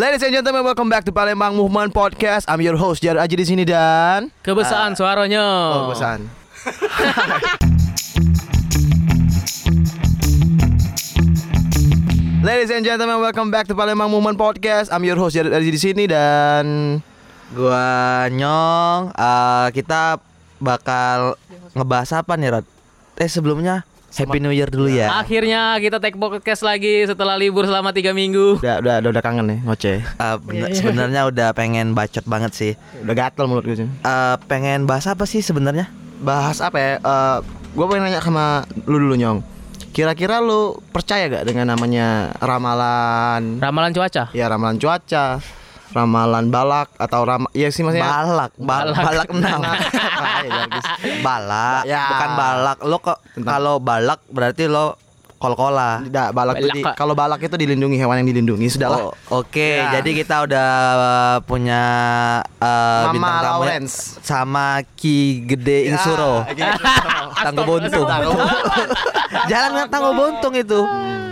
Ladies and gentlemen, welcome back to Palembang Movement Podcast. I'm your host Jar Aji di sini dan Kebesaran suaranya. oh, bosan. Ladies and gentlemen, welcome back to Palembang Movement Podcast. I'm your host Jar Aji di sini dan Gua Nyong, eh, kita bakal ngebahas apa nih Rod? Eh sebelumnya Happy New Year dulu ya. Akhirnya kita take podcast lagi setelah libur selama tiga minggu. udah udah udah, udah kangen nih ngoceh. Eh, bener- sebenarnya udah pengen bacot banget sih. Udah gatel mulut gue sih. Eh, pengen bahas apa sih sebenarnya? Bahas apa ya? Eh gue pengen nanya sama lu dulu Nyong. Kira-kira lu percaya gak dengan namanya ramalan Ramalan cuaca. Ya ramalan cuaca, ramalan balak atau ram ya sih maksudnya Balak, balak, balak enam. Ah, ya, Jargis. balak, Ya. bukan balak. Lo kok kalau balak berarti lo kol-kola. Tidak, balak itu di- Balak, kalau balak itu dilindungi hewan yang dilindungi sudahlah. Oh, Oke, Ya. jadi kita udah uh, punya uh, Mama bintang tamu ya, Lawrence. sama Ki Gede Insuro. Ya, Tanggo Buntung. Jalan dengan Tanggo Buntung itu.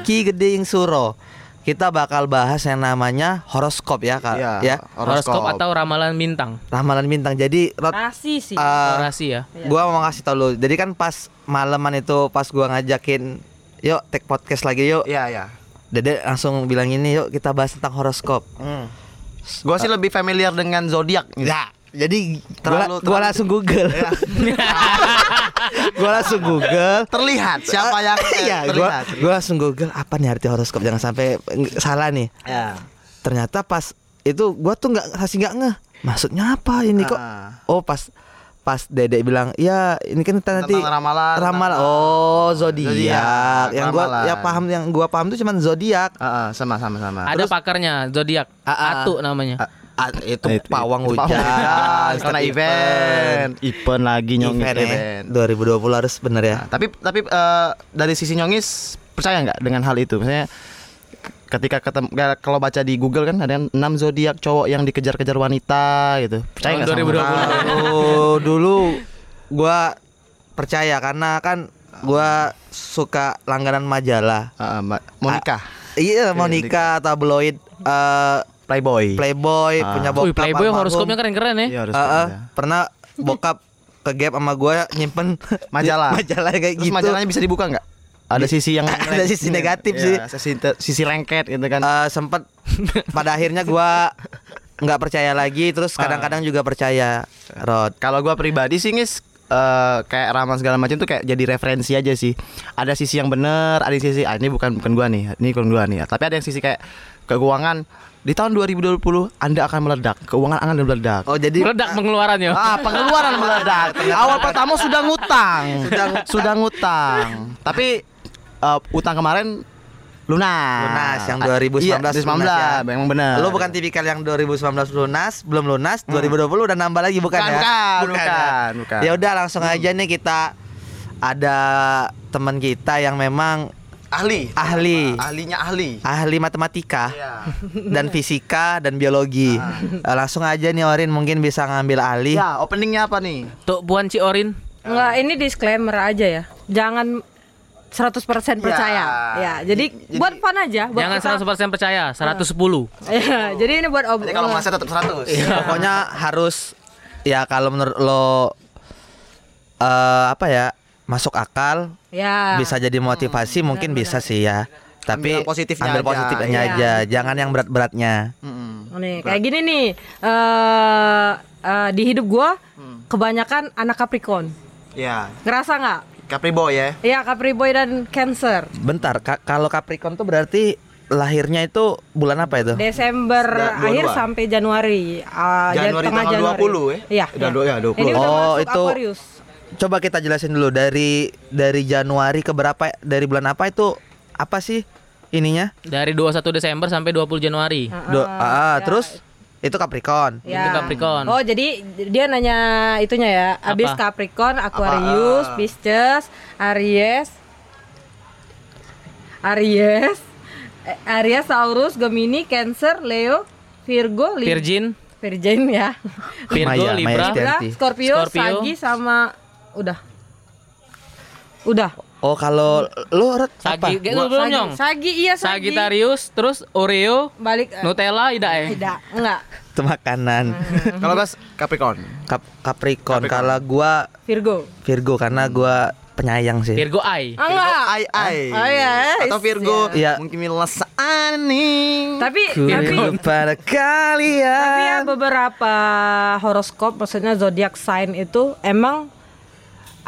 Ki Gede Insuro. Kita bakal bahas yang namanya horoskop ya, Kak. Iya, Ya. Horoskop atau ramalan bintang. Ramalan bintang. Jadi Rod, Rasi sih. uh, Orasi ya. gua mau ngasih tau lu. Jadi kan pas maleman itu pas gua ngajakin Yuk take podcast lagi yuk Iya, iya. Dede langsung bilang ini yuk kita bahas tentang horoskop Gua sih lebih familiar dengan zodiak. Ya, jadi Terlalu- gua, gua langsung Google. gua langsung Google. Terlihat siapa yang eh, Iya, gua, terlihat. gua langsung Google apa nih arti horoskop jangan sampai salah nih. Ya. Ternyata pas itu gua tuh nggak kasih nggak ngeh. Maksudnya apa ini kok? Ah. Oh, pas pas Dede bilang, "Ya, ini kan kita nanti Tentang ramalan, Ramal. tentang- Oh, zodiak. Zodiak, Yang gua ramalan. ya paham yang gua paham tuh cuman zodiak. Ah, ah, sama sama sama. Ada pakarnya zodiak. Ah, ah. Atu namanya. Ah, ah, itu Itu- pawang itu hujan. pawang hujan, karena event. Event lagi nyong event, event. 2020 harus bener ya. Nah, tapi tapi eh, dari sisi nyongis percaya nggak dengan hal itu? Misalnya ketika ketemu kalau baca di Google kan ada 6 zodiak cowok yang dikejar-kejar wanita gitu. Percaya nggak sama 2020. Oh, dulu gua percaya karena kan gua suka langganan majalah. Ah, Mbak Monica, Iya, mau nikah tabloid eh, Playboy. Playboy Ah. punya Wih, bokap. Playboy almarhum. horoskopnya keren-keren ya. Iya, harus eh, ada. pernah bokap ke gap sama gua nyimpen Majalah. majalah kayak Terus gitu. majalahnya bisa dibuka nggak? Ada sisi yang Ada sisi negatif Iya, Sisi, sisi lengket gitu kan. Eh, sempet pada akhirnya gua nggak percaya lagi terus kadang-kadang juga percaya Rod Kalau gua pribadi sih ngis eh, kayak ramal segala macam tuh kayak jadi referensi aja sih. Ada sisi yang bener, ada sisi ah, ini bukan bukan gua nih, ini bukan gua nih. Tapi ada yang sisi kayak keuangan di tahun 2020 Anda akan meledak, keuangan Anda meledak. oh jadi Meledak pengeluarannya. Ah, pengeluaran meledak. Awal pertama sudah ngutang. Sudah ngutang. Tapi eh, utang kemarin lunas. Lunas yang Ah, 2019 Iya, lunas 2019 ya. memang benar. Lu bukan tipikal yang 2019 lunas, belum lunas, 2020 udah nambah lagi bukan, Bukan, ya? bukan, bukan, ya? bukan. Ya udah langsung aja nih kita ada teman kita yang memang ahli. ahli, Ahlinya ahli. ahli matematika Iya. dan fisika dan biologi. Eh, Langsung aja nih Orin mungkin bisa ngambil alih. Ya, openingnya apa nih? Tuh Puan Ciorin. Enggak, ini disclaimer aja ya. Jangan 100% percaya. Ya, jadi, jadi- buat fun aja, buat Jangan kita. 100% percaya, 110. Ya, jadi ini buat ob Jadi kalau masnya tetap 100. Pokoknya harus ya kalau menurut lo eh apa ya masuk akal Ya. bisa jadi motivasi mungkin bisa sih ya. Ambil Tapi yang positifnya ambil aja. positifnya Iya. aja, jangan yang berat-beratnya. Mm-mm. Nih, kayak gini nih. eh eh, di hidup gua kebanyakan anak Capricorn. Ya, Ngerasa nggak? Capri Boy ya. Iya, Capriboy dan Cancer. Bentar, Ka- kalau Capricorn tuh berarti lahirnya itu bulan apa itu? Desember Da- akhir sampai Januari. Jan- Januari tengah tanggal Januari. 20 ya? Iya. Udah iya. dua- ya, 20. Ini udah Oh, masuk itu- Aquarius. Coba kita jelasin dulu dari dari Januari ke berapa dari bulan apa itu apa sih ininya? Dari 21 Desember sampai 20 Januari. Do- ah, ya. terus itu Capricorn. Itu Capricorn. Oh, jadi dia nanya itunya ya. Habis Apa? Capricorn, Aquarius, Apa? Pisces, Aries, Aries, eh, Aries, Taurus, Gemini, Cancer, Leo, Virgo, Lib- Virgin, Virgin ya. Virgo, Maya, Maya Libra. Libra, Scorpio, Scorpio. Sagi sama udah. Udah. Oh kalau lu Rod, apa? Sagi, Gua, belum Sagi, nyong. Sagi iya Sagi. Sagittarius, terus Oreo, Balik eh, Nutella, tidak ya? Tidak, enggak. Itu makanan. Kalau Gas Capricorn. Cap Capricorn. Capricorn. Kalau gua Virgo. Virgo karena gua penyayang sih. Virgo I. Ah, enggak. Ai ai. Oh, iya, Atau Virgo. Iya. Mungkin nih. Tapi Ku tapi pada kalian. tapi ya beberapa horoskop maksudnya zodiak sign itu emang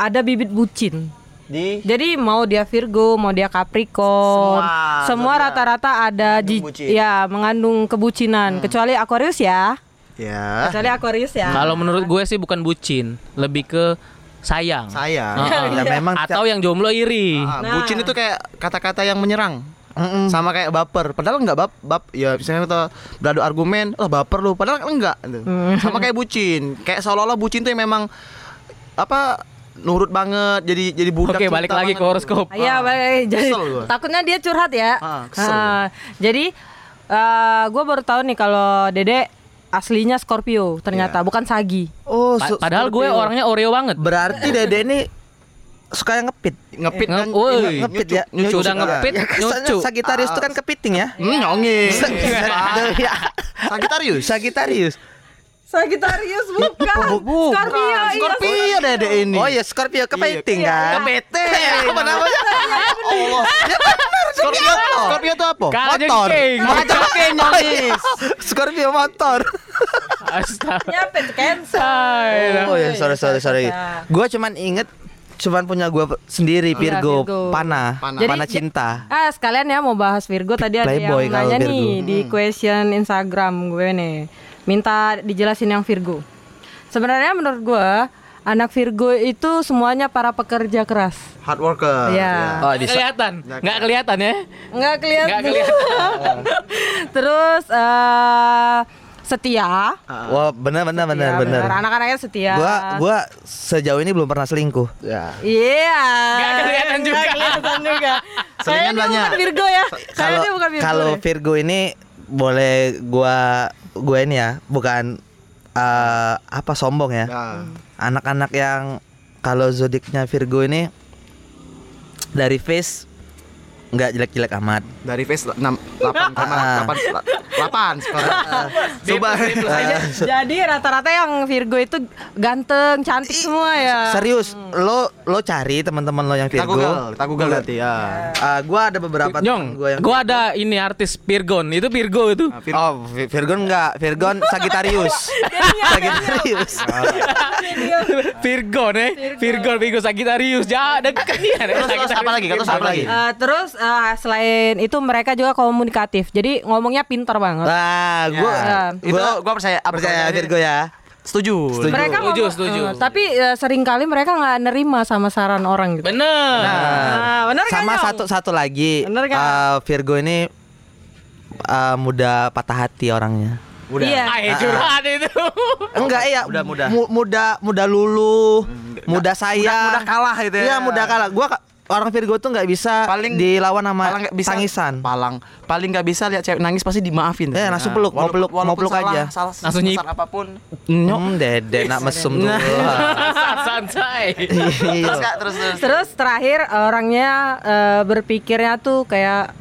ada bibit bucin. Di Jadi mau dia Virgo, mau dia Capricorn, Semua semua rata-rata ada ji- bucin. ya mengandung kebucinan. Kecuali Aquarius ya. ya. Kecuali Aquarius ya. Kalau menurut gue sih bukan bucin, lebih ke sayang. Saya. Heeh. Ya memang Atau yang jomblo iri. Ah, Nah. bucin itu kayak kata-kata yang menyerang. Mm-mm. Sama kayak baper. Padahal enggak bap, bap ya misalnya kita beradu argumen, oh baper lu. Padahal enggak. gitu. Sama kayak bucin. Kayak seolah-olah bucin tuh yang memang apa nurut banget jadi jadi budak Oke, balik lagi ke horoskop. Iya, baik. jadi takutnya dia curhat ya. Ah, kesel Ah, jadi gue baru tahu nih kalau Dede aslinya Scorpio ternyata Iya. bukan Sagi. Oh, Pa- padahal gue orangnya Oreo banget. Berarti Dede ini suka yang ngepit. ngepit kan Nge- Ngepit ya. nyucuk. Udah ngepit, Ya, kesannya nyucu. Sagitarius itu kan kepiting ya. Hmm, nyongis. ya. Sagitarius. Sagitarius. Sagittarius bukan. Bu- Scorpio, iya. Scorpio dede ini. Oh iya Scorpio kepiting Iya. kan. Kepiting. Apa namanya? Allah. Scorpio, Scorpio itu apa? Motor. Motor king nyongis. Scorpio motor. Astaga. Nyampe. Oh ya sorry sorry sorry. Gua cuman inget cuman punya gua sendiri Iya, Virgo, Virgo. panah, Panah. panah, Jadi- cinta. Ah sekalian ya mau bahas Virgo tadi ada Playboy yang kalau nanya Virgo. nih di question Instagram gue nih minta dijelasin yang Virgo. Sebenarnya menurut gue anak Virgo itu semuanya para pekerja keras. Hard worker. Iya. Oh, Nggak kelihatan. Nggak kelihatan ya. Nggak kelihatan. Nggak kelihatan. Terus eh, setia. Wah benar benar benar Setia, benar. Anak-anaknya setia. Gua gua sejauh ini belum pernah selingkuh. Ya. Iya. Nggak kelihatan juga. Nggak kelihatan juga. Selingan banyak. bukan Virgo ya. Kalau dia bukan Virgo. kalau. Virgo ini boleh gua gue ini ya, bukan eh, apa sombong ya. Nah. Anak-anak yang kalau zodiaknya Virgo ini dari face nggak jelek-jelek amat. Dari face 6 8 Ah. 8 8 skor. Coba Jadi rata-rata yang Virgo itu ganteng, cantik semua ya. Serius, lo lo cari teman-teman lo yang kita Virgo. Google, kita Google berarti ya. Ah, gua ada beberapa Nyong, gua yang gue ada ini artis Virgon. Itu Virgo itu. Nah, Vir- Oh, Vi- Virgon enggak, Virgon Sagittarius. Sagittarius. Virgon ya. Virgon, Virgo Sagittarius. Ja, deket nih. Terus, apa lagi? Terus apa lagi? Eh, terus eh, selain itu mereka juga komunikatif. Jadi ngomongnya pintar banget. Nah, gua Ya. Itu gua percaya apa percaya Virgo ya. Setuju. Setuju. mereka Setuju, ngomong- setuju. eh, tapi eh, sering kali mereka nggak nerima sama saran orang gitu. Bener. Nah, bener kan, Sama satu satu lagi. Bener kan? eh, Virgo ini eh, mudah patah hati orangnya. Udah. Iya. Ay, curhat itu. Enggak iya, Mudah, mudah. mu- mudah mudah luluh, mudah sayang. mudah kalah gitu ya. Iya, mudah kalah. Gua orang Virgo tuh nggak bisa Paling- dilawan sama Paling nggak bisa tangisan. Palang paling nggak bisa lihat cewek nangis pasti dimaafin. Eh, langsung peluk, mau peluk, mau peluk salah, aja. Salah, Langsung nyip. apa pun. Hmm, dede nak mesum tuh. Santai. Iya. Terus Kak, terus terus. Terus terakhir orangnya eh, berpikirnya tuh kayak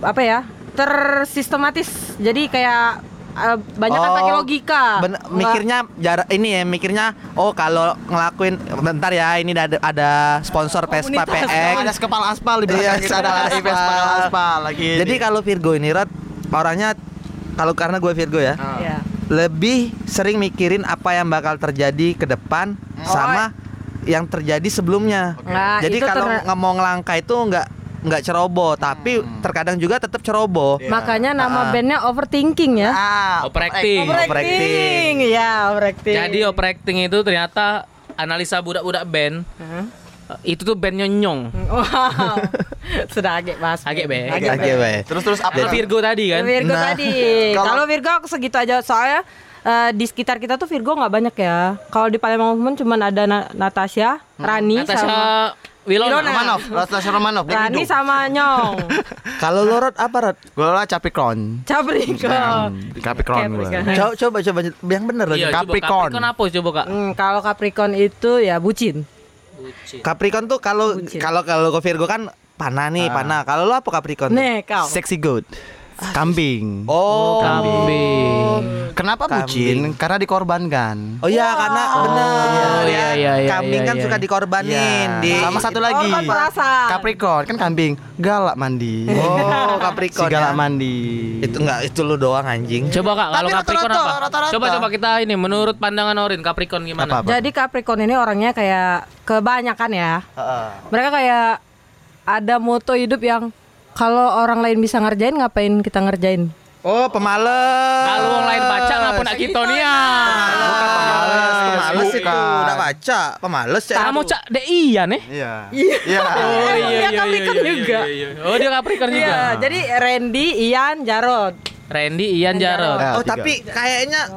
apa ya? Tersistematis. Jadi kayak eh, banyak kan Oh, pakai logika. Ben- Nggak- mikirnya jarak ini ya mikirnya oh kalau ngelakuin bentar ya ini ada ada sponsor Vespa Ada PX. kepala aspal di belakang Iya, kita ada kepala Ives aspal. lagi. Jadi kalau Virgo ini Rod orangnya kalau karena gue Virgo ya. Iya. lebih sering mikirin apa yang bakal terjadi ke depan sama yang terjadi sebelumnya. Nah, Jadi kalau ter- mau ngelangkah itu nggak nggak ceroboh tapi terkadang juga tetap ceroboh. Iya. Makanya nama Ah. bandnya overthinking ya. ah, Overacting. Overacting. ya overacting. Jadi overacting itu ternyata analisa budak-budak band. Hah? eh, Itu tuh bandnya nyong. Wow, sudah agak bahas. Agak, Be. Oke, baik. Terus terus apa? Virgo tadi kan. Virgo Nah, tadi. kalau- Virgo aku segitu aja soalnya eh, di sekitar kita tuh Virgo nggak banyak ya. Kalau di Palembang cuman ada Na- Natasha, Rani Natasha sama Wilona. Wilona. Romanov, Natasha Romanov, Rani hidup. sama Nyong. Kalau lo Rod apa Rod? Gue lah Capricorn. Capricorn. Capricorn gue. Capricorn. Coba coba coba yang bener lagi. Iya, coba Capricorn. Capricorn apa coba Kak? Hmm, kalau Capricorn itu ya bucin. Bucin. Capricorn tuh kalau kalau kalau ke Virgo kan panah nih, panah. Kalau lo apa Capricorn? Nih kau. Sexy goat. Kambing. Oh, Kambing. Kenapa Kambing. bucin? Karena dikorbankan. Oh iya, karena bener iya, ya. iya, iya, Kambing iya, kan iya. suka dikorbanin Iya. di Sama satu lagi. Korban perasaan. Capricorn kan kambing galak mandi. Oh, si Capricorn. galak ya. mandi. Itu enggak itu lu doang anjing. Coba kak, kalau Tapi Capricorn rata-rata, apa? rata-rata. Coba coba kita ini menurut pandangan Orin Capricorn gimana? Apa, apa? Jadi Capricorn ini orangnya kayak kebanyakan ya. Heeh. Mereka kayak ada moto hidup yang kalau orang lain bisa ngerjain ngapain kita ngerjain? Oh, pemalas. Kalau orang lain baca ngapa nak kita nih ya? Pemalas, pemalas itu udah baca. Pemalas ya. Kamu cak dek iya nih. Iya. Iya. Oh Dia Capricorn juga. iya. Oh dia Capricorn juga. Iya, jadi Randy, Ian, Jarod. Randy, Ian, Jarod. Oh, tapi kayaknya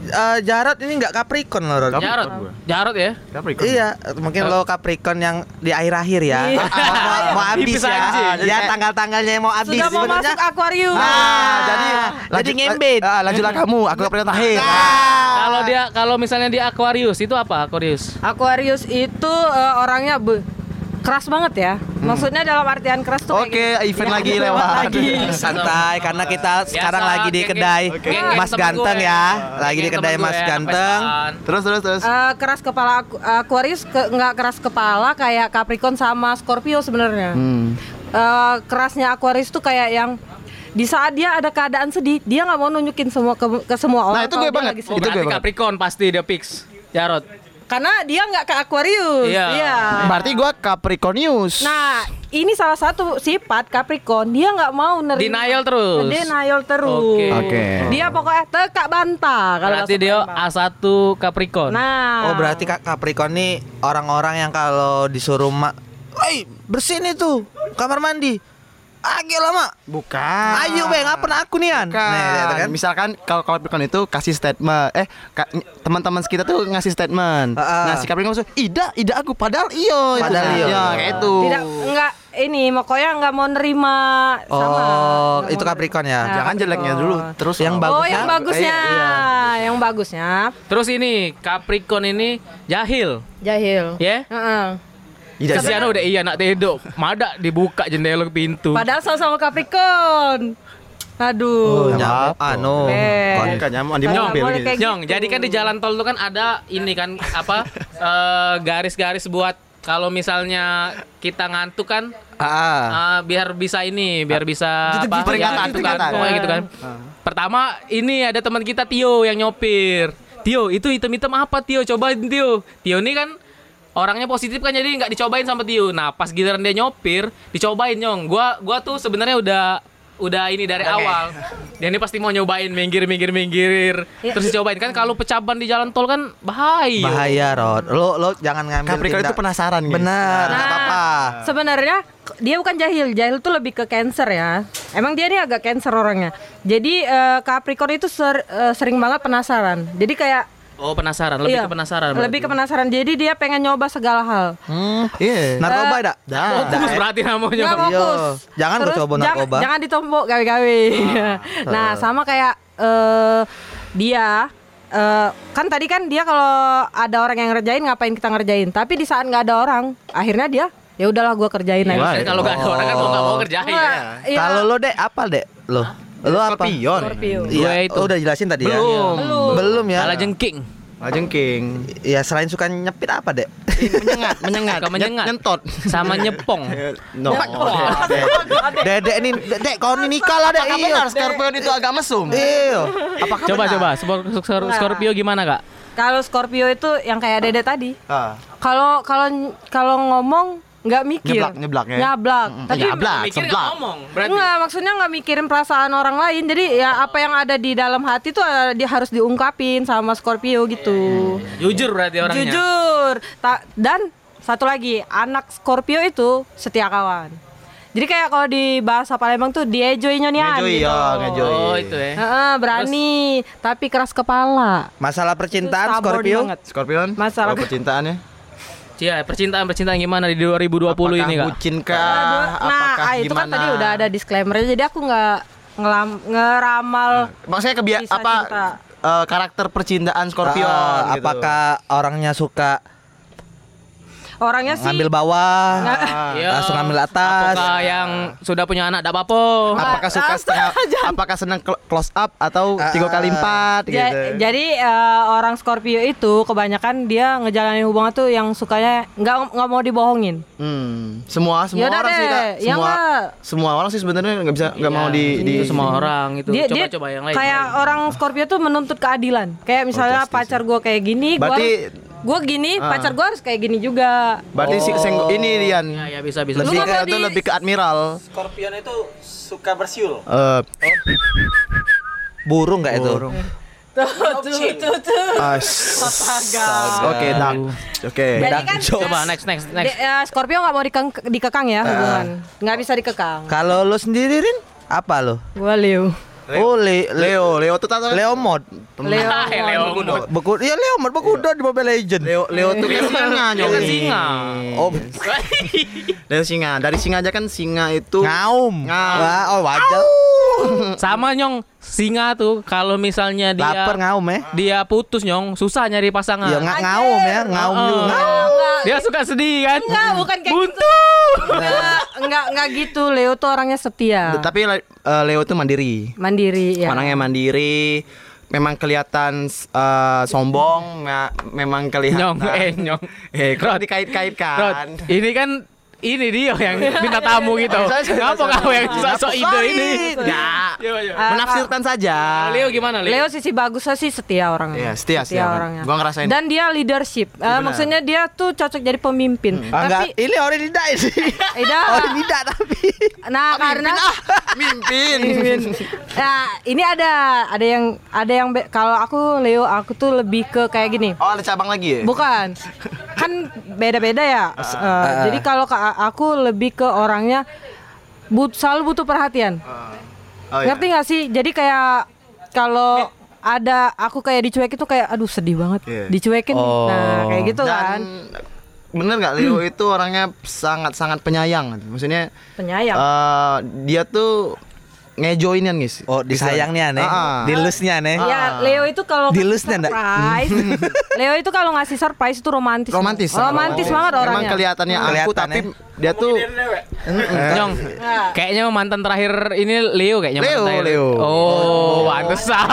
Enggak? eh, Jarot ini enggak Capricorn loh, Rod. Capricorn gua. Jarod ya. Capricorn. Iya, mungkin lo Capricorn yang di akhir-akhir ya. Iya. mau, mau habis ya. aja. Ya tanggal-tanggalnya yang mau habis Sudah mau sebenarnya. masuk akuarium. Ah, jadi jadi ngembet. Ah, lanjutlah kamu, aku Capricorn terakhir. Kalau dia kalau misalnya di Aquarius itu apa Aquarius? Aquarius itu eh, orangnya be- keras banget ya. Maksudnya dalam artian keras tuh kayak Oke, gini. event Ya, lagi lewat. lagi. Santai karena kita sekarang lagi di kedai geng-geng Mas Ganteng gue. ya. Lagi di kedai Mas gue, anak Ganteng. Terus terus terus. Eh, keras kepala Aqu- Aquarius ke, nggak keras kepala kayak Capricorn sama Scorpio sebenarnya. Hmm. Eh, kerasnya Aquarius tuh kayak yang di saat dia ada keadaan sedih, dia nggak mau nunjukin semua ke, ke semua orang. Nah, itu gue banget. lagi Oh. Itu gue. Capricorn pasti dia fix. Jarod. Karena dia nggak ke Aquarius. Iya. Berarti gua Capricornius. Nah, ini salah satu sifat Capricorn. Dia nggak mau nerima. Denial terus. Denial terus. Oke. Oke. Dia pokoknya tekak bantah kalau Berarti dia Palembang. A1 Capricorn. Nah. Oh berarti Kak Capricorn nih orang-orang yang kalau disuruh mak, Woi bersihin itu kamar mandi. Ayo lama. Bukan. Ayo bang, apa aku nian? Bukan. Nah, kan? Misalkan kalau Capricorn itu kasih statement, eh ka- teman-teman kita tuh ngasih statement. Ah, ah. Nah si Capricorn maksud, ida, ida aku padahal iyo. itu." Padahal iyo. Ya kayak itu. Tidak enggak ini pokoknya nggak mau nerima sama. Oh, Nggak itu Capricorn ya. Nah, Jangan Capricorn. jeleknya dulu, terus Yang oh. bagus. Oh, yang Bagusnya? bagusnya. Iya, Yang bagusnya Terus ini Capricorn ini jahil, jahil. ya? Heeh. Ida, ida. Kasihan udah iya nak tedok. Mada dibuka jendela pintu. Padahal sama-sama Capricorn. Oh, Aduh. nyamuk apa? anu. Eh. Kon- Bukan nyaman di mobil gitu. Nyong, gitu. jadi kan di jalan tol tuh kan ada ini kan apa eh, garis-garis buat kalau misalnya kita ngantuk kan Ah, ah. ah, biar bisa ini, biar bisa Gitu, apa, gitu, peringatan, ya, gitu kan, peringatan. pokoknya gitu kan. Pertama ini ada teman kita Tio yang nyopir. Tio, itu hitam-hitam apa Tio? Cobain Tio. Tio ini kan orangnya positif kan jadi nggak dicobain sama Tio. Nah, pas giliran dia nyopir, dicobain nyong. Gua gua tuh sebenarnya udah udah ini dari awal. Dia ini pasti mau nyobain minggir minggir minggir. Ya. Terus dicobain kan kalau pecaban di jalan tol kan bahaya. Bahaya, Rod. Lo lo jangan ngambil Capricorn tindak- itu penasaran guys. Benar, Nah, apa-apa. Sebenarnya dia bukan jahil, jahil tuh lebih ke cancer ya. Emang dia ini agak cancer orangnya. Jadi eh, Capricorn itu ser- eh, sering banget penasaran. Jadi kayak Oh, penasaran, lebih iya, ke penasaran. Lebih ke penasaran. Jadi dia pengen nyoba segala hal. Hmm, Iya. narkoba Eh, dak? Fokus berarti namanya. Nggak Iya. fokus. Jangan lu Terus coba jang- narkoba. Jangan ditombok gawe-gawe. nah, sama kayak eh dia eh kan tadi kan dia kalau ada orang yang ngerjain ngapain kita ngerjain. Tapi di saat nggak ada orang, akhirnya dia ya udahlah gua kerjain Ya, aja. kan kalau gak ada orang kan mau nggak mau kerjain. Nggak, iya. Kalau lo dek apa dek? Lo lo apa? Scorpion. Scorpio. Iya, itu. oh, udah jelasin tadi ya. Belum. Belum. Belum ya. Salah jengking. Jengking. Ya selain suka nyepit apa dek? menyengat, menyengat, Suka menyengat. Nyentot. Sama nyepong. No. Dedek ini, dedek kau ini nikah lah dek. Apakah Iya. benar Scorpion itu agak mesum? Iya. Apakah Coba benar? coba Spor- Skor- Scorpio gimana kak? Kalau Scorpio itu yang kayak Dede tadi. Ah. Kalau kalau kalau ngomong nggak mikir. Nyeblak, nyeblak ya? Nyablak. Tapi Nyablak, Mikirnya seblak. ngomong. Berarti Enggak, maksudnya nggak mikirin perasaan orang lain. Jadi ya apa yang ada di dalam hati tuh eh, dia harus diungkapin sama Scorpio gitu. jujur berarti orangnya. Jujur. Ta- dan satu lagi, anak Scorpio itu setia kawan. Jadi kayak kalau di bahasa Palembang tuh diejoy nyonian Ngejoy, gitu. ya, ngejoy. Oh itu ya. Heeh, berani, tapi keras kepala. Masalah percintaan Scorpio. banget. Scorpion? Masalah- percintaannya? Cia, percintaan percintaan gimana di 2020 ini kak? bucin Nah, kah? nah, ah, itu kan tadi udah ada disclaimernya. Jadi aku nggak ngelam, ngeramal Maksudnya kebia Kisah apa cinta. eh, karakter percintaan Scorpion Ah, gitu. Apakah orangnya suka orangnya sih Ngambil bawah, Iya. langsung ngambil atas. Apakah yang sudah punya anak tidak apa-apa? Apakah suka setengah apakah senang cl- close up atau tiga kali empat Ja- gitu. Jadi eh, orang Scorpio itu kebanyakan dia ngejalanin hubungan tuh yang sukanya nggak nggak mau dibohongin. Hmm, semua semua Yaudah orang sih deh, Kak. ya Semua nggak? semua orang sih sebenarnya nggak bisa nggak mau di di itu semua orang itu. Dia, coba dia coba yang lain. kayak orang Scorpio tuh menuntut keadilan. Kayak misalnya pacar gue kayak gini, gue Berarti- gue gini, pacar gue harus kayak gini juga. Berarti si seng- ini Dian. Ya, ya bisa bisa. Lebih Lu ke di- lebih ke admiral. Scorpion itu suka bersiul. Eh, Burung nggak itu? Tuh, tuh, tuh, tuh. as- Astaga. Oke, dak. Oke. Jadi kan Coba next next Di- next. ya, Scorpio nggak mau dikeng- dikekang ya hubungan, nggak bisa dikekang. Kalau lo sendiri Rin, apa lo? Gue Leo. Oh, Le- Leo, Le- Leo tuh tato Leo mod. Leo. Leo. Beku, iya Leo mod berkuda di Mobile Legend. Leo Leo tuh kan singa Leo kan nyong. singa. Oh, Leo singa. Dari singa aja kan singa itu ngaum. Ngaum. Wah, oh wajar. Sama nyong singa tuh kalau misalnya dia Lapar ngaum ya. dia putus nyong susah nyari pasangan. Ya nggak ngaum ya, ngaum Oh. juga. Enggak, Dia suka sedih kan? enggak, bukan kayak gitu. Buntu. Enggak, enggak, enggak gitu. Leo tuh orangnya setia. Tapi eh, Leo tuh mandiri. Mandiri ya. Orangnya mandiri. Memang kelihatan eh, sombong, me- memang kelihatan. Nyong, eh nyong. Eh, kalau dikait-kaitkan. ini kan ini dia yang minta tamu gitu. Ngapa kau yang sok ide ini? Ah, Menafsirkan saja. Leo gimana Leo? Leo sisi bagusnya sih setia orangnya. Iya, setia, setia, orangnya. Gua ngerasain. Dan dia leadership. Eh, maksudnya dia tuh cocok jadi pemimpin. Ah, enggak, Tapi ini orang tidak sih. Ida. Orang tidak tapi. nah karena Mimpin. Nah, ini ada ada yang ada yang kalau aku Leo aku tuh lebih ke kayak gini. Oh, ada cabang lagi ya? Bukan. Kan beda-beda ya. Eh, jadi kalau ke aku lebih ke orangnya but selalu butuh perhatian. Oh, iya. Ngerti nggak sih? Jadi kayak kalau ada aku kayak dicuek itu kayak aduh sedih banget. Iya. Dicuekin. Nah, kayak gitu kan. Dan bener nggak Leo itu orangnya sangat-sangat penyayang. Maksudnya Penyayang. eh, dia tuh ngejoinin guys. Oh, disayang nih aneh. Ah. Dilusnya aneh. Ya, Leo itu kalau Dilusnya ngasih nggak? surprise, Leo itu kalau ngasih surprise itu romantis. Romantis. sangat Romantis banget Memang orangnya. kelihatannya aku Kelihatan, tapi ya. dia tuh Nyong. Kayaknya mantan terakhir ini Leo kayaknya Leo, mantan. Leo. Oh, pantesan.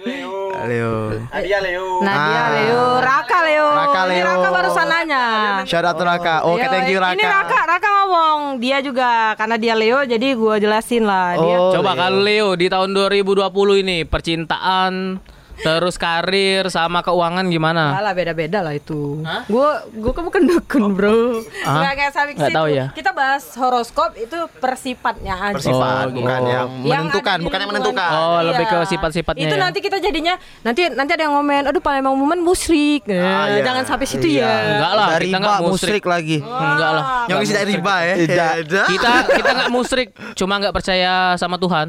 Leo. Leo. Nah, dia Ah. Leo, Raka Leo. Raka Ini Leo. Raka barusan. Shout out to Raka. Oke, Yo, thank you Raka. Ini Raka, Raka ngomong dia juga karena dia Leo jadi gua jelasin lah dia. Oh, Coba Leo. kalau Leo di tahun 2020 ini percintaan terus karir sama keuangan gimana? Alah beda-beda lah itu. Gua gua kan bukan dukun, Bro. Hah? Enggak kayak sampai ke Nggak situ. tahu ya. Kita bahas horoskop itu persifatnya aja. Bersifat, Oh, bukan gitu. yang Yang menentukan, bukan yang menentukan. Oh, lebih ke Iya. sifat-sifatnya Itu ya. nanti kita jadinya nanti nanti ada yang ngomen, aduh Palembang Woman musrik. Eh, Ah, iya. Jangan sampai situ Iya. ya. Enggak lah, kita enggak musrik. musrik lagi. Enggak lah. Yang isi dari riba ya. Tidak. Tidak. Kita kita enggak musrik, cuma enggak percaya sama Tuhan.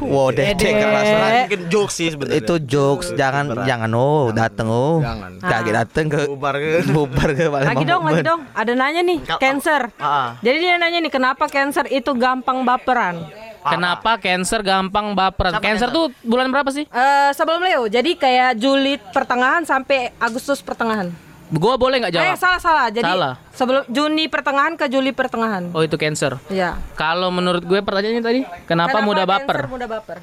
Wow, Ede. keras banget. Mungkin jokes sih sebenarnya. Itu jokes, jangan jangan oh dateng oh. Jangan. Kaget dateng ke Bubar ke. bubar ke Lagi dong, lagi dong. Ada nanya nih, cancer. Ah. Jadi dia nanya nih, kenapa cancer itu gampang baperan? Kenapa cancer gampang baperan? Cancer tuh bulan berapa sih? Eh sebelum Leo, jadi kayak Juli pertengahan sampai Agustus pertengahan. Gua boleh nggak Eh jawab? salah salah. Jadi Salah. sebelum Juni pertengahan ke Juli pertengahan. Oh itu cancer. Ya. Kalau menurut gue pertanyaannya tadi, kenapa, mudah Cancer baper? mudah baper?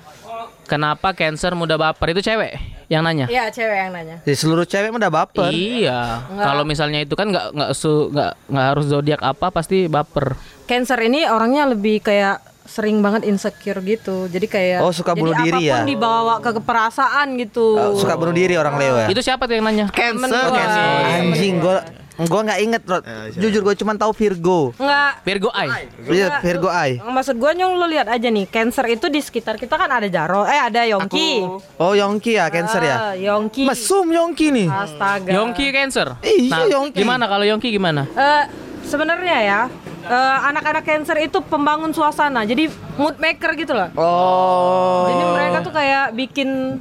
Kenapa cancer mudah baper? Itu cewek yang nanya. Iya, cewek yang nanya. Jadi seluruh cewek udah baper. Iya. Kalau misalnya itu kan nggak nggak su nggak nggak harus zodiak apa pasti baper. Cancer ini orangnya lebih kayak sering banget insecure gitu. Jadi kayak Oh, suka bunuh jadi diri apa pun ya? dibawa ke keperasaan gitu. Uh, suka bunuh diri orang Leo ya. Itu siapa tuh yang nanya? Cancer, Temen gua. cancer. Anjing gua gua nggak inget Rod. Jujur gua cuma tahu Virgo. Enggak. Virgo Eye. Iya, Virgo Ai. Maksud gue nyong lu lihat aja nih, Cancer itu di sekitar kita kan ada Jaro, eh ada Yongki. Oh, Yongki ya, Cancer ya. Ah, Yongki. Mesum Yongki nih. Astaga. Yongki cancer. Iya, nah, Yongki. gimana kalau Yongki gimana? Eh, sebenarnya ya, eh, anak-anak Cancer itu pembangun suasana, jadi mood maker gitu loh. Oh. Jadi mereka tuh kayak bikin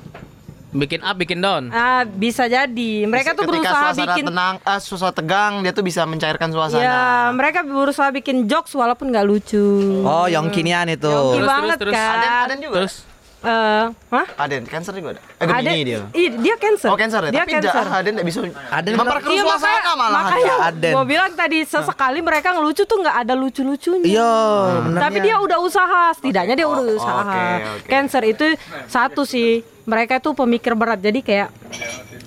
Bikin up, bikin down. ah bisa jadi. Mereka tuh Ketika berusaha suasana bikin tenang, eh, suasana tegang, dia tuh bisa mencairkan suasana. Ya, mereka berusaha bikin jokes walaupun nggak lucu. Oh, Yongkinian itu. Yongki Terus, banget terus, terus. kan. Aden juga. Terus eh hah? Aden, cancer juga ada. Eh, Gemini dia. Iya, dia cancer. Oh, cancer ya. Dia Tapi cancer. ja- Aden enggak bisa. Aden memperkeruh Iya suasana malah. makanya Aden. gue bilang tadi sesekali mereka ngelucu tuh nggak ada lucu-lucunya. Iya, benernya. Tapi dia udah usaha, setidaknya dia udah usaha. oke, oke. Cancer itu satu sih, mereka tuh pemikir berat. Jadi kayak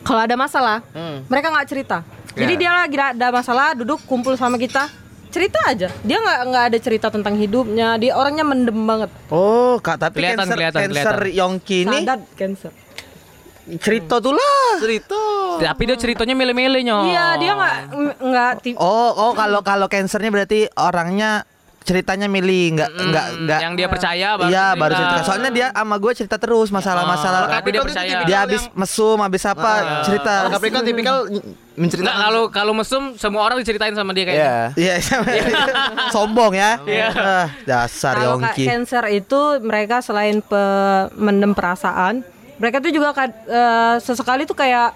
kalau ada masalah, mereka nggak cerita. Jadi Ya. dia lagi ada masalah, duduk kumpul sama kita, cerita aja. Dia nggak nggak ada cerita tentang hidupnya. Dia orangnya mendem banget. Oh, Kak, tapi Kelihatan, cancer, kelihatan, cancer Yongki ini Sadat cancer. cerita tuh lah. Cerita. Tapi dia ceritanya mele-mele. Iya, dia nggak nggak Oh, oh kalau kalau cancernya berarti orangnya ceritanya milih nggak nggak nggak yang dia percaya baru iya cerita. baru cerita soalnya dia sama gue cerita terus masalah-masalah Oh, tapi dia percaya. dia habis mesum habis apa cerita Kalau Capricorn tipikal menceritakan kalau kalau mesum semua orang diceritain sama dia kayaknya. Iya. Iya, sama- sombong ya. Iya. Ah, dasar Kalau Yongki. cancer itu mereka selain pe- mendem perasaan, mereka tuh juga eh, sesekali tuh kayak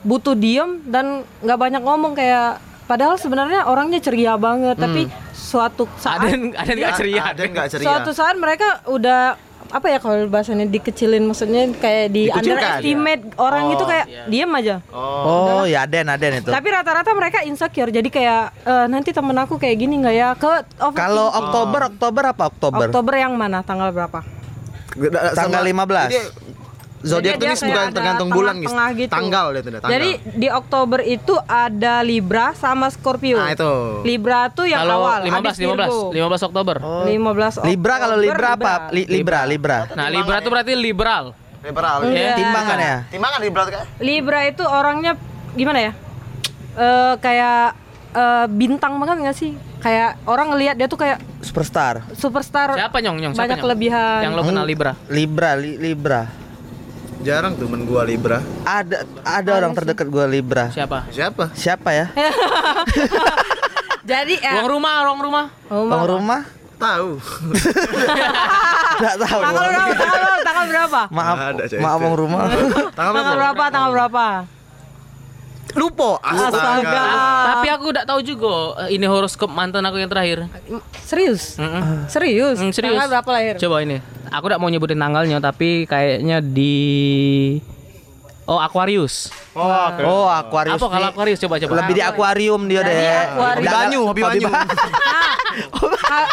butuh diem dan nggak banyak ngomong kayak padahal sebenarnya orangnya ceria banget tapi suatu saat Ada ada enggak ceria. Aden enggak ceria. suatu saat mereka udah apa ya kalau bahasanya dikecilin maksudnya kayak di Dikucilkan. underestimate orang itu kayak diem aja. Oh, ya Aden, Aden itu. Tapi rata-rata mereka insecure jadi kayak eh, nanti temen aku kayak gini nggak ya ke. Kalau Oktober, Oktober apa Oktober? Oktober yang mana tanggal berapa? Tanggal 15. Jadi, Zodiak tuh bukan tergantung bulan guys. tengah-tengah gitu. Tanggal dia tuh tanggal. Jadi di Oktober itu ada Libra sama Scorpio. Nah, itu. Libra tuh yang Kalau awal. 15 habis 15 Virgo. 15 Oktober. 15 Libra kalau Oktober, Libra apa? Li- Libra, Libra. Nah, Libra itu berarti liberal. liberal. Iya. Timbangan ya? Timbangan liberal kan? Libra itu orangnya gimana ya? Eh kayak eh, bintang banget gak sih? Kayak orang ngelihat dia tuh kayak Superstar. superstar. Siapa nyong nyong? Siapa Banyak nyong? kelebihan. Yang lo kenal Libra. Libra, li- Libra. Jarang tuh men gua Libra. Ada ada orang terdekat gua Libra. Siapa? Siapa? Siapa ya? Jadi ya, Ruang rumah, ruang rumah. Bang rumah? Tahu. Enggak tahu. tanggal berapa? Tanggal berapa? Tanggal berapa? Maaf, ada, maaf Bang rumah. Tanggal Tanggal berapa? Tanggal berapa? Lupa. Astaga. Tapi aku udah tahu juga eh, ini horoskop mantan aku yang terakhir. Serius? Mm-mm. Serius? Hmm, serius. Tanggal berapa lahir? Coba ini. Aku udah mau nyebutin tanggalnya tapi kayaknya di Oh, Aquarius. Oh, oke. Oh, Aquarius. Apa kalau. Aquarius coba coba. Lebih di akuarium dia deh. akuarium. Hobi banyu, hobi banyu. Ka-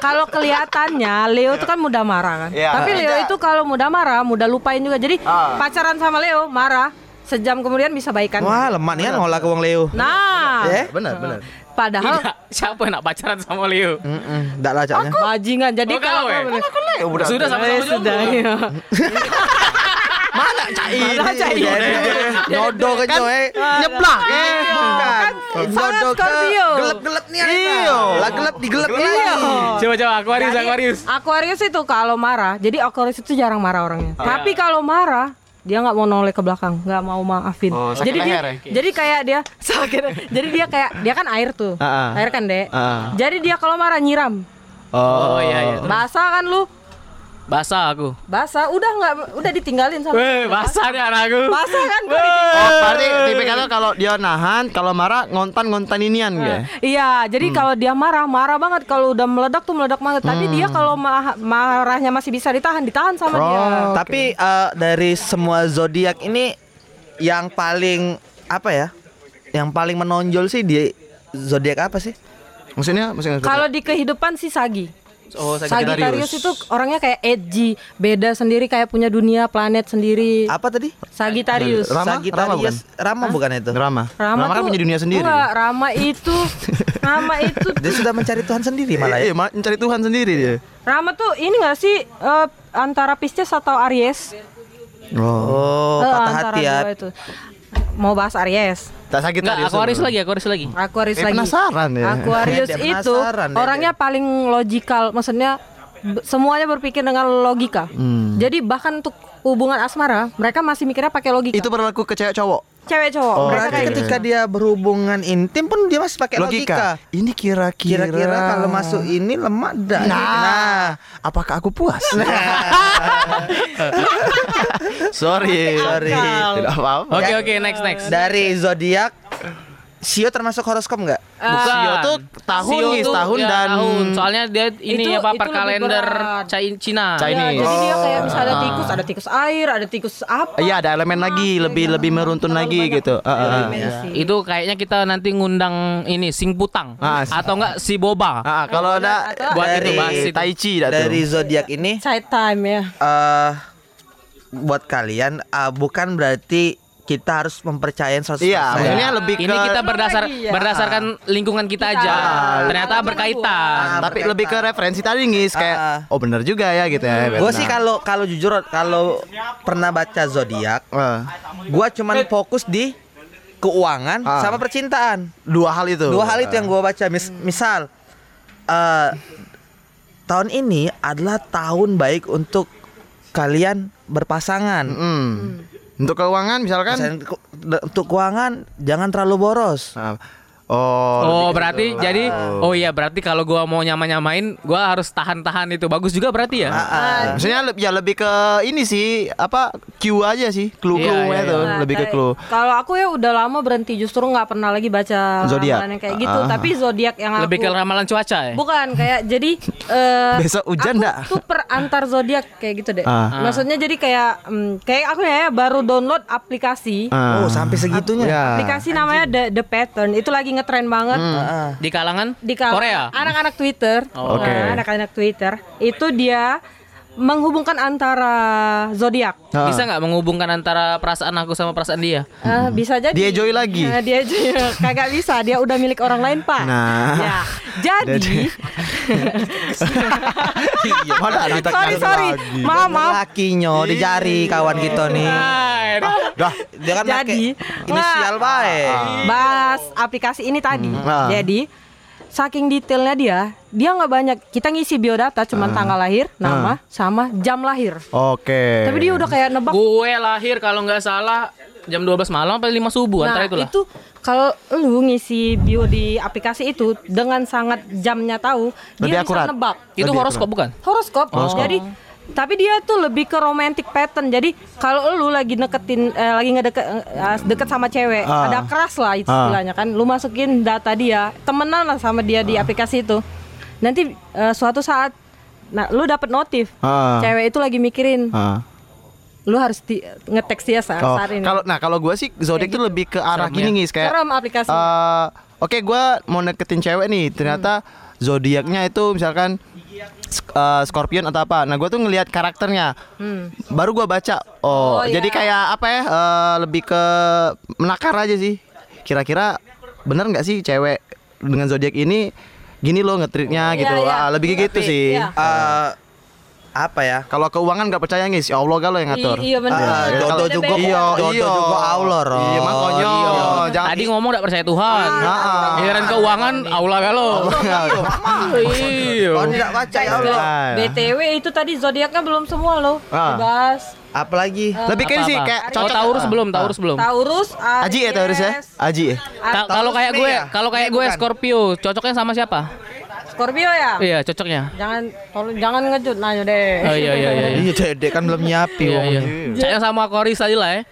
kalau kelihatannya Leo itu kan mudah marah kan. Iya. Tapi Leo itu kalau mudah marah, mudah lupain juga. Jadi Ah. pacaran sama Leo marah, sejam kemudian bisa baikan. Wah, lemah nih kan ngolah ke wong Leo. Nah, Eh? Benar, benar. Padahal Tidak. Siapa yang nak pacaran sama Leo? Heeh, enggak lah caknya. bajingan. Jadi Oh, kalau kau, eh? Sudah sama-sama Eh, jomblo. sudah ya. Mana cai? Mana cai? Nyodo ke coy. Nyeblak eh. Iya, kan Nyodo ke Scorpio. gelap-gelap nih. Iya. Lah gelap di gelap Iya. lagi. Coba coba Aquarius Aquarius. Aquarius itu kalau marah, jadi Aquarius itu jarang marah orangnya. Oh, Tapi iya. kalau marah, dia nggak mau noleh ke belakang, nggak mau maafin. Oh, jadi dia, leher jadi kayak dia sakit. jadi dia kayak dia kan air tuh, ah. air kan dek. Ah. Jadi dia kalau marah nyiram, Oh, iya iya. basah kan lu, Basah aku. basah, udah nggak, udah ditinggalin sama. Weh, basah nih anakku. Basah kan gua Oh, berarti tipikalnya kalau dia nahan, kalau marah ngontan-ngontan inian ya. Iya, jadi Hmm. kalau dia marah, marah banget. Kalau udah meledak tuh meledak banget. Tapi dia Hmm. kalau ma- marahnya masih bisa ditahan, ditahan sama dia. Oh. Tapi eh, dari semua zodiak ini yang paling apa ya? Yang paling menonjol sih di zodiak apa sih? Maksudnya, maksudnya Kalau di kehidupan sih Sagi. Oh, Sagittarius itu orangnya kayak edgy, beda sendiri kayak punya dunia planet sendiri. Apa tadi? Sagittarius. Rama? Sagittarius. Rama bukan itu. Rama. Rama, kan tuh punya dunia sendiri. Enggak, Rama itu Rama itu Dia sudah mencari Tuhan sendiri malah ya. Iya, mencari Tuhan sendiri dia. Rama tuh ini gak sih eh, antara Pisces atau Aries? Oh, Eh, patah hati ya. itu. Mau bahas Aries. Tak sakit Enggak, Aquarius lagi, Aquarius lagi. Aquarius Eh, lagi. penasaran ya. Aquarius itu penasaran, dia- orangnya paling logikal, maksudnya semuanya berpikir dengan logika. Hmm. Jadi bahkan untuk hubungan asmara, mereka masih mikirnya pakai logika. Itu berlaku ke cewek cowok. cewek cowok, Oh, mereka Berarti kayak ketika dia berhubungan intim pun dia masih pakai logika. Ini kira-kira Kira-kira kalau masuk ini lemak dah. Nah, apakah aku puas? Sorry. Sorry. Tidak apa-apa. Oke, oke, next next. Dari zodiak Sio termasuk horoskop nggak? Bukan. Sio tuh tahun Sio nih, tuh, tahun ya, dan tahun. Soalnya dia ini Itu- apa itu per kalender Cina. Chinese. Ya, jadi dia kayak Oh. misalnya tikus, ada tikus air, ada tikus apa? Iya ada elemen lagi, lebih lebih meruntun Terlalu lagi banyak gitu. Ah. dimensi. Itu kayaknya kita nanti ngundang ini Sing Putang Ah, si- atau enggak si Boba. Ah, kalau ada Buat itu Dari- bahas itu. Tai Chi. Dari zodiak ini Side time ya. eh buat kalian eh, bukan berarti kita harus mempercayain 100%. Iya, maksudnya lebih ke Ini kita berdasar lagi ya. berdasarkan lingkungan kita, Kita. aja. Ah. Ternyata berkaitan. gua. tapi berkaitan. lebih ke referensi tadi ngis kayak Ah. oh bener juga ya gitu ya. Gue sih kalau kalau jujur kalau pernah baca zodiak, Ah, gua cuman fokus di keuangan Ah. sama percintaan. dua hal itu. Dua hal itu yang gua baca. Mis- misal eh tahun ini adalah tahun baik untuk kalian berpasangan. Hmm. Untuk keuangan misalkan Misalnya, untuk keuangan jangan terlalu boros. Ah, Oh, Oh, berarti situ. jadi oh iya berarti kalau gua mau nyama-nyamain gua harus tahan-tahan itu. Bagus juga berarti ya. Ah, Maksudnya le- ya lebih ke ini sih apa Q aja sih clue-clue Iya, iya, ya tuh Nah, lebih ke clue. Kalau aku ya udah lama berhenti justru nggak pernah lagi baca Zodiak. ramalan yang kayak gitu. Ah. Tapi zodiak yang aku Lebih ke ramalan cuaca ya. bukan kayak jadi eh Besok hujan aku nggak? tuh per antar zodiak kayak gitu deh. Ah. Maksudnya jadi kayak mm, kayak aku ya baru download aplikasi. Ah. Oh, sampai segitunya. Ya. Aplikasi namanya The The Pattern. Itu lagi ngetren banget. Ah. Di kalangan Di kalangan Korea. Anak-anak Twitter. Oh. Oke. Nah, anak-anak Twitter itu dia menghubungkan antara zodiak. Ah. Bisa nggak menghubungkan antara perasaan aku sama perasaan dia? Eh, bisa jadi Dia joy lagi. Nah, dia joy kagak bisa dia udah milik orang lain pak Nah. ya jadi mana ada kita sorry sorry lagi. maaf maaf Lakinya di jari kawan kita nih. Hai, Dah. Dia kan Jadi, pakai inisial baik. bahas aplikasi ini tadi Ah. jadi saking detailnya dia dia nggak banyak kita ngisi biodata cuman tanggal lahir nama sama jam lahir Oke. tapi dia udah kayak nebak Gue lahir kalau nggak salah jam 12 malam sampai 5 subuh nah antara itulah. itu kalau lu ngisi bio di aplikasi itu dengan sangat jamnya tahu Lebih dia akurat. bisa nebak itu Lebih horoskop bukan? horoskop. Jadi tapi dia tuh lebih ke romantic pattern. Jadi kalau lu lagi deketin eh, lagi ngedeket eh, deket sama cewek, Ah. ada keras lah istilahnya kan. Lu masukin data dia, temenan lah sama dia di aplikasi itu. Nanti eh, suatu saat nah lu dapat notif. Ah. Cewek itu lagi mikirin Ah. lu harus di, ngeteks dia saat, Oh, saat ini. kalau nah kalau gue sih zodiak tuh lebih ke arah Serem gini ya. ngis kayak Serem aplikasi. eh, Oke, gua mau deketin cewek nih. Ternyata zodiaknya itu misalkan eh, Scorpion atau apa. Nah, gue tuh ngelihat karakternya. Baru gua baca. Oh, Oh, jadi iya. kayak apa ya? eh, lebih ke menakar aja sih. Kira-kira bener nggak sih cewek dengan zodiak ini gini loh ngetritnya Iya, gitu. iya. Ah, lebih kayak gitu Tapi, sih. iya. Eh, apa ya? Kalau keuangan nggak percaya ngis, ya Allah galau yang ngatur. I- iya benar. Ah, Iya, jodoh kalau- juga Iya, jodoh iya. juga Allah Ron. Iya, makanya. Iya. jangan Tadi ngomong gak percaya Tuhan. Ah. Giliran keuangan aula galo. Iya. Kau tidak baca ya Allah. Ah. BTW itu tadi zodiaknya belum semua loh Ah. dibahas. Apalagi Lebih kayak sih kayak Oh, cocok. Taurus belum, Taurus belum. Taurus, Aji ya Taurus ya? Aji ya? Kalau kayak nih gue, ya? kalau kayak gue. Scorpio, cocoknya sama siapa? Scorpio ya? Iya, cocoknya. Jangan tolong jangan ngejut nanya deh. Oh iya iya iya. Iya, Dedek kan belum nyiapin. Iya iya. Saya sama Koris tadi lah ya.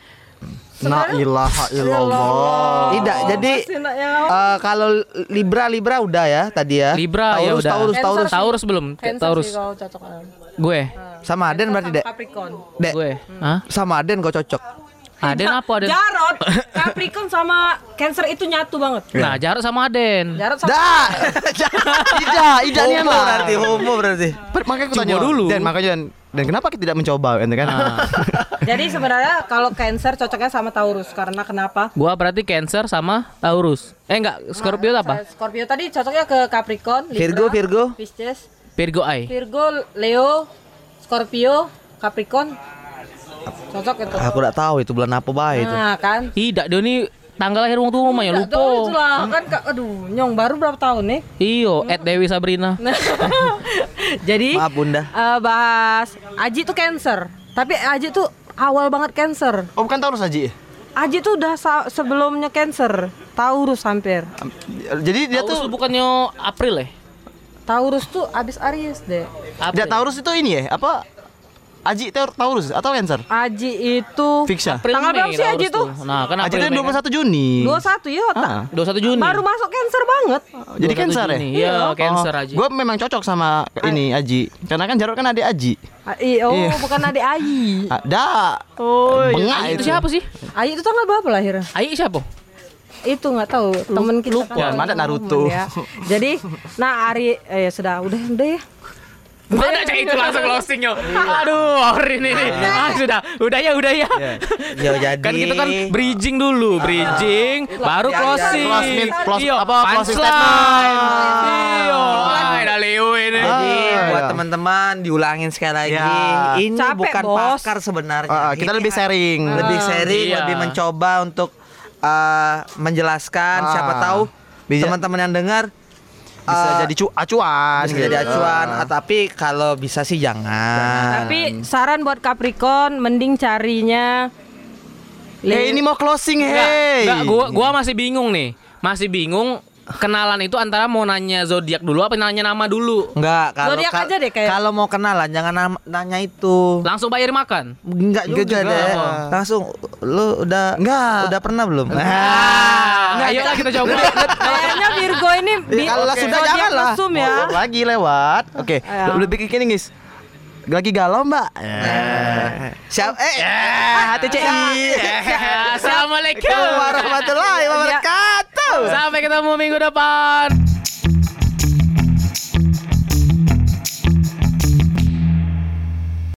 La ilaha illallah. Tidak, jadi eh, kalau Libra Libra udah ya tadi ya. Libra ya Taurus, udah. Taurus, Taurus. Taurus belum? Cancer Taurus. sih kau cocok. Gue. Sama Aden berarti, Dek. Capricorn. Dek. Gue. Hah? Sama Aden kau cocok. Aden apa Aden? Jarot, Capricorn sama Cancer itu nyatu banget. Nah, Jarot sama Aden. Jarot sama Dah. Ida, Ida nih Homo lah. berarti, homo berarti. Per- Makanya aku tanya dulu. Dan makanya dan, dan kenapa kita tidak mencoba ente kan? Nah, Jadi sebenarnya kalau Cancer cocoknya sama Taurus karena kenapa? gua berarti Cancer sama Taurus. Eh enggak, Scorpio itu apa? Scorpio tadi cocoknya ke Capricorn, Libra, Virgo, Virgo. Pisces, Virgo Eye. Virgo, Leo, Scorpio, Capricorn. Cocok itu. Aku tidak tahu itu bulan apa baik itu. Nah, kan? Tidak, dia ini tanggal lahir wong tahu itu lupa. lah kan Kak. aduh nyong baru berapa tahun nih Iyo, at Dewi Sabrina. jadi Maaf Bunda. eh, bahas Aji tuh cancer tapi Aji tuh awal banget cancer Oh bukan Taurus Aji. Aji tuh udah sebelumnya cancer Taurus hampir Jadi dia Taurus tuh bukannya April ya? Taurus tuh abis Aries deh dia April. Taurus itu ini ya? Apa? Aji Taur- Taurus atau Cancer? Aji itu Fix ya? April, Tanggal berapa sih Aji tuh? Nah, kan Aji itu Mei kan? 21 Juni. 21 ya otak. Ah. 21 Juni. Baru masuk cancer banget. Jadi 21 Cancer ya? Juni. Iya, Cancer Aji. Gue memang cocok sama ini Aji. Karena kan Jarod kan adik Aji. Ah, i- oh, Iya. bukan adik Ayi. Ada. Oh, Bengak Ayi itu siapa sih? Ayi itu tanggal berapa lahirnya? Ayi siapa? Itu nggak tahu temen kita lupa. kan Mana Naruto. ya. Jadi, nah Ari eh sudah udah udah ya. Mana aja itu langsung closing yo. Aduh, hari ini nih. Ah, sudah. Udah ya, udah ya. Yo jadi Kan kita kan bridging dulu, bridging, baru Ya, ya, closing. close Iyo, apa, closing statement. Iyo, ah, ada Leo ini. Jadi Ah, buat ya. teman-teman diulangin sekali lagi. Ya. Ini Capek, bukan Bos. pakar sebenarnya. Ah, kita Ini lebih sharing. lebih sharing, Iya. lebih mencoba untuk uh, menjelaskan. Ah. Siapa tahu teman-teman yang dengar Bisa uh, jadi cu- acuan. bisa gitu. jadi acuan. Ah. Ah, tapi kalau bisa sih jangan. Tapi saran buat Capricorn mending carinya Eh ini mau closing Enggak, hey. enggak, gua gua masih bingung nih. Masih bingung kenalan itu antara mau nanya zodiak dulu apa nanya nama dulu. Enggak, kalau Zodiak kal- aja deh kayak- kalau mau kenalan jangan nam- nanya itu. Langsung bayar makan. Enggak Enggak juga, juga. deh. Apa? Langsung lu udah Enggak. udah pernah belum? Ah, ayo lah kita coba. kayaknya Virgo ini bi- Kalau lah Oke. sudah jangan lah. ya. Mau lagi lewat. Oke, Ayo. lebih gini guys. Lagi galau mbak? Siap eh HTCI. Assalamualaikum. warahmatullahi wabarakatuh. Sampai ketemu minggu depan.